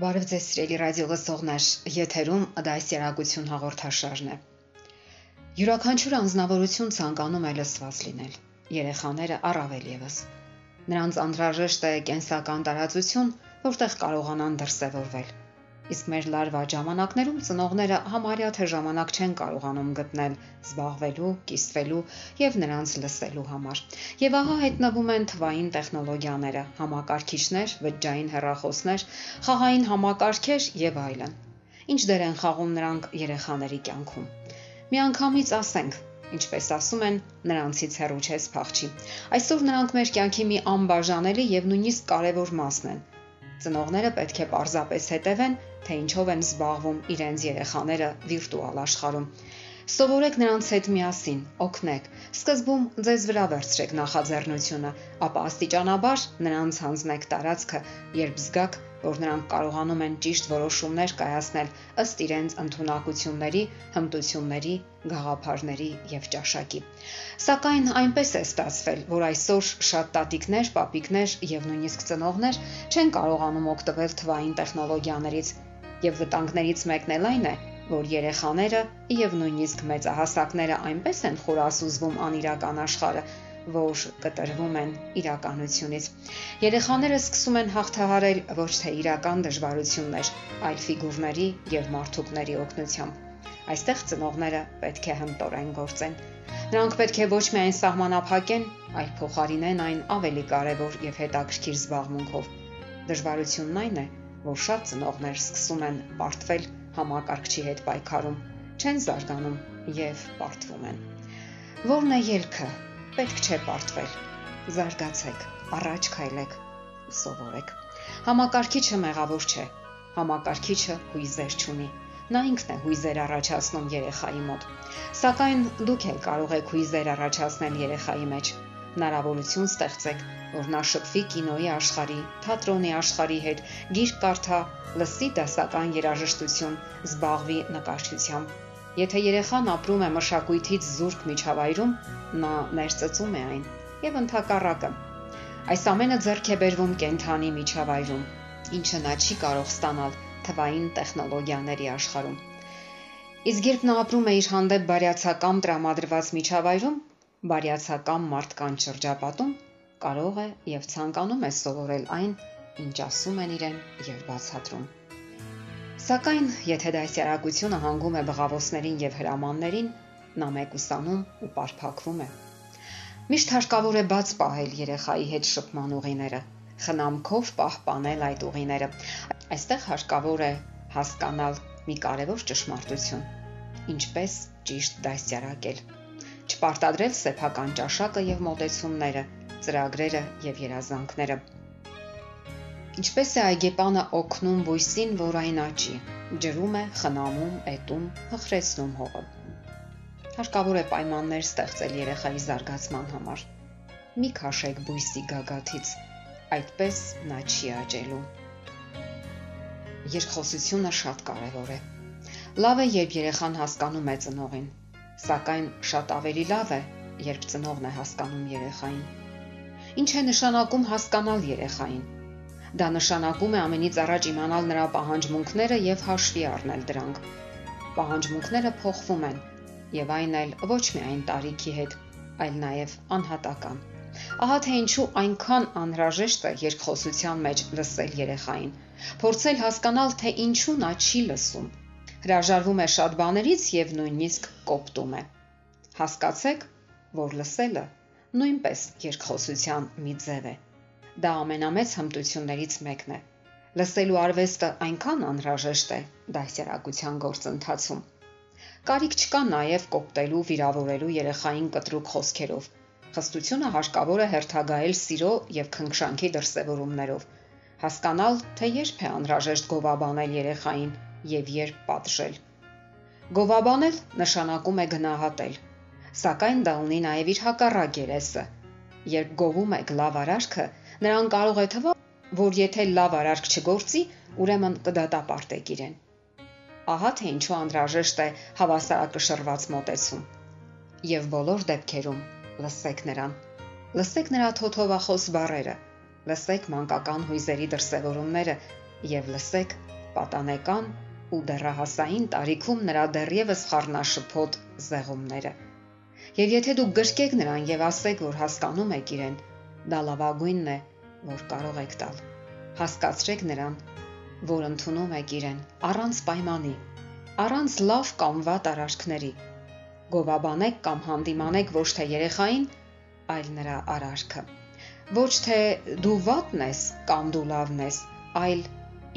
Բարև ձեզ սիրելի ռադիո լսողներ, եթերում դասերակցություն հաղորդաշարն է։ Յուրաքանչյուր անznավորություն ցանկանում է լսված լինել։ Երեխաները առավել եւս։ Նրանց անհրաժեշտ է կենսական տարածություն, որտեղ կարողանան դրսևորվել իսկ մեր լարվա ժամանակներում ծնողները համարյա թե ժամանակ չեն կարողանում գտնել զբաղվելու, կիսվելու եւ նրանց լսելու համար։ Եվ ահա հայտնվում են թվային տեխնոլոգիաները, համակարգիչներ, վճռային հեռախոսներ, խաղային համակարգեր եւ այլն։ Ինչ դեր են խաղում նրանք երեխաների կյանքում։ Միանգամից ասենք, ինչպես ասում են, նրանցից հեռու չես փախչի։ Այսօր նրանք մեր կյանքի մի անբաժանելի եւ նույնիսկ կարևոր մասն են Ծնողները պետք է պարզապես հետևեն, թե ինչով են զբաղվում իրենց երեխաները վիրտուալ աշխարհում։ Սովորեք նրանց հետ միասին, օգնեք։ Սկզբում ձեզ վրա վերցրեք նախաձեռնությունը, ապա աստիճանաբար նրանց հանձնեք տարածքը, երբ զգաք, որ նրանք կարողանում են ճիշտ որոշումներ կայացնել ըստ իրենց ընտունակությունների, հմտությունների, գաղափարների եւ ճաշակի։ Սակայն այնպես է ստացվել, որ այսօր շատ տատիկներ, պապիկներ եւ նույնիսկ ծնողներ չեն կարողանում օգտվել թվային տեխնոլոգիաներից եւ վտանգներից մեկն էլ այն է, որ երեխաները եւ նույնիսկ մեծահասակները այնպես են խորասուզվում անիրական աշխարհը, որ կտրվում են իրականությունից։ Երեխաները սկսում են հաղթահարել ոչ թե իրական դժվարություններ, այլ ֆիգուրների եւ մարդուկների օգնությամբ։ Այստեղ ծնողները պետք է հմտորեն գործեն։ Նրանք պետք է ոչ միայն սահմանափակեն, այլ փոխարինեն այն ավելի կարևոր եւ հետաքրքիր զբաղմունքով։ Դժվարությունն այն է, որ շատ ծնողներ սկսում են պարտվել համակարգչի հետ պայքարում, չեն զարգանում եւ պարտվում են։ Որն է ելքը Պետք չէ պարտվել։ Զարգացեք, առաջ քայլեք, սովորեք։ Համակարգիչը մեղավոր չէ։ Համակարգիչը հույզեր չունի։ Նա ինքն է հույզեր առաջացնում երեխայի մոտ։ Սակայն դուք էլ կարող եք հույզեր առաջացնել երեխայի մեջ։ Հնարավորություն ստեղծեք, որ նա շփվի կինոյի աշխարհի, թատրոնի աշխարհի հետ, գիրք կարդա, լսի դասական երաժշտություն, զբաղվի նկարչությամբ Եթե երեխան ապրում է մշակույթից զուրկ միջավայրում, նա ներծծում է այն եւ ընդհակառակը։ Այս ամենը ձեռք է բերվում կենթանի միջավայրում, ինչը նա չի կարող ստանալ թվային տեխնոլոգիաների աշխարհում։ Իսկ երբ նա ապրում է իր հանդեպ բարյացակամ տրամադրված միջավայրում, բարյացակամ մարդկանց շրջապատում, կարող է եւ ցանկանում է սովորել այն, ինչ ասում են իրեն եւ բացատրում։ Սակայն, եթե դասյարակությունը հանգում է բղավոսներին եւ հրամաններին, նա մեկուսանում ու պարփակվում է։ Միշտ հարկավոր է բաց պահել երեխայի հետ շփման ուղիները, խնամքով պահպանել այդ ուղիները։ Այստեղ հարկավոր է հասկանալ մի կարևոր ճշմարտություն. ինչպես ճիշտ դասյարակել։ Չպարտադրել սեփական ճաշակը եւ մոտեցումները, ծրագրերը եւ երազանքները Ինչպես է այգեպանը օգնում բույսին, որ այն աճի։ Ջրում է, խնամում, էտում, հխրեցնում հողը։ Հարկավոր է պայմաններ ստեղծել երեխայի զարգացման համար։ Մի քաշեք բույսի գագաթից, այդպես նա չի աճելու։ Երկխոսությունը շատ կարևոր է։ Լավ է, երբ երեխան հասկանում է ծնողին, սակայն շատ ավելի լավ է, երբ ծնողն է հասկանում երեխային։ Ինչ է նշանակում հասկանալ երեխային Դա նշանակում է ամենից առաջ իմանալ նրա պահանջմունքները եւ հաշվի առնել դրանք։ Պահանջմունքները փոխվում են, եւ այն էլ ոչ միայն տարիքի հետ, այլ նաեւ անհատական։ Ահա թե ինչու այնքան անհրաժեշտ է երկխոսության մեջ լսել երեխային, փորձել հասկանալ, թե ինչու նա չի լսում։ Հրաժարվում է շատ բաներից եւ նույնիսկ կոպտում է։ Հասկացեք, որ լսելը նույնպես երկխոսության մի ձև է Դա ամենամեծ հմտություններից մեկն է։ Լսելու արվեստը այնքան անհրաժեշտ է դասերակցության գործընթացում։ Կարիք չկա նաև կոպտելու, վիրավորելու երեխային կտրուկ խոսքերով։ Խստությունը հարկավոր է հերթագայել սիրո եւ քնքշանքի դրսևորումներով։ Հասկանալ, թե երբ է անհրաժեշտ գովաբանել երեխային եւ երբ պատժել։ Գովաբանել նշանակում է գնահատել, սակայն դա ունի նաեւ իր հակառակ երեսը։ Երբ գովում եք լավ արարքը, նրան կարող է թվալ, որ եթե լավ արարք չգործի, ուրեմն կդատապարտեք իրեն։ Ահա թե ինչու անհրաժեշտ է հավասարակշռված մոտեցում։ Եվ բոլոր դեպքերում լսեք նրան։ Լսեք նրա թոթովախոս բառերը, լսեք մանկական հույզերի դրսևորումները եւ լսեք պատանեկան ու դեռահասային տարիքում նրա դեռևս խառնաշփոթ զեղումները։ Եվ եթե դուք գրկեք նրան եւ ասեք, որ հասկանում եք իրեն, դա լավագույնն է, որ կարող եք տալ։ Հասկացրեք նրան, որ ընդունում եք իրեն առանց պայմանի, առանց լավ կամ վատ արարքների։ Գովաբանեք կամ հանդիմանեք ոչ թե երեխային, այլ նրա արարքը։ Ոչ թե դու վատն ես կամ դու լավն ես, այլ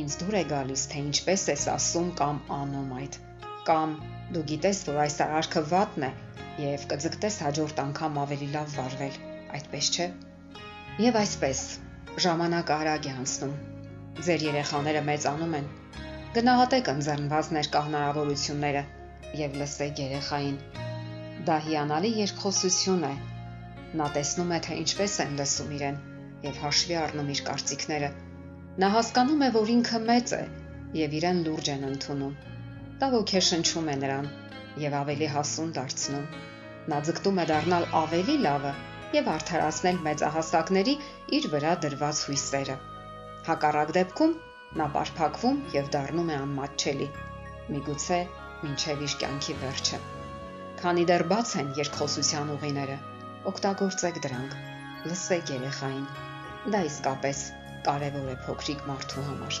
ինձ դուր է գալիս, թե ինչպես ես ասում կամ անում այդ։ Կամ դու գիտես, որ այս արարքը վատն է եւ կձգտես հաջորդ անգամ ավելի լավ վարվել, այդպես չէ։ Եվ այսպես ժամանակը արագ է անցնում։ Ձեր երեխաները մեծանում են։ Գնահատեք ընձեռնված ներկա հնարավորությունները եւ լսեք երեխային։ Դա հիանալի երկխոսություն է, Նա տեսնում է, թե ինչպես են լսում իրեն եւ հաշվի առնում իր կարծիքները։ Նա հասկանում է, որ ինքը մեծ է եւ իրեն լուրջ են ընդունում։ Դա ոգեշնչում է նրան եւ ավելի հասուն դարձնում։ Նա ձգտում է դառնալ ավելի լավը եւ արդարացնել մեծահասակների իր վրա դրված հույսերը։ Հակառակ դեպքում նա բարփակվում եւ դառնում է անմատչելի։ Միգուցե մինչև իր կյանքի վերջը։ Քանի դեռ բաց են երկխոսության ուղիները, օգտագործեք դրանք։ Լսեք երեխային։ Դա իսկապես կարևոր է փոքրիկ մարդու համար։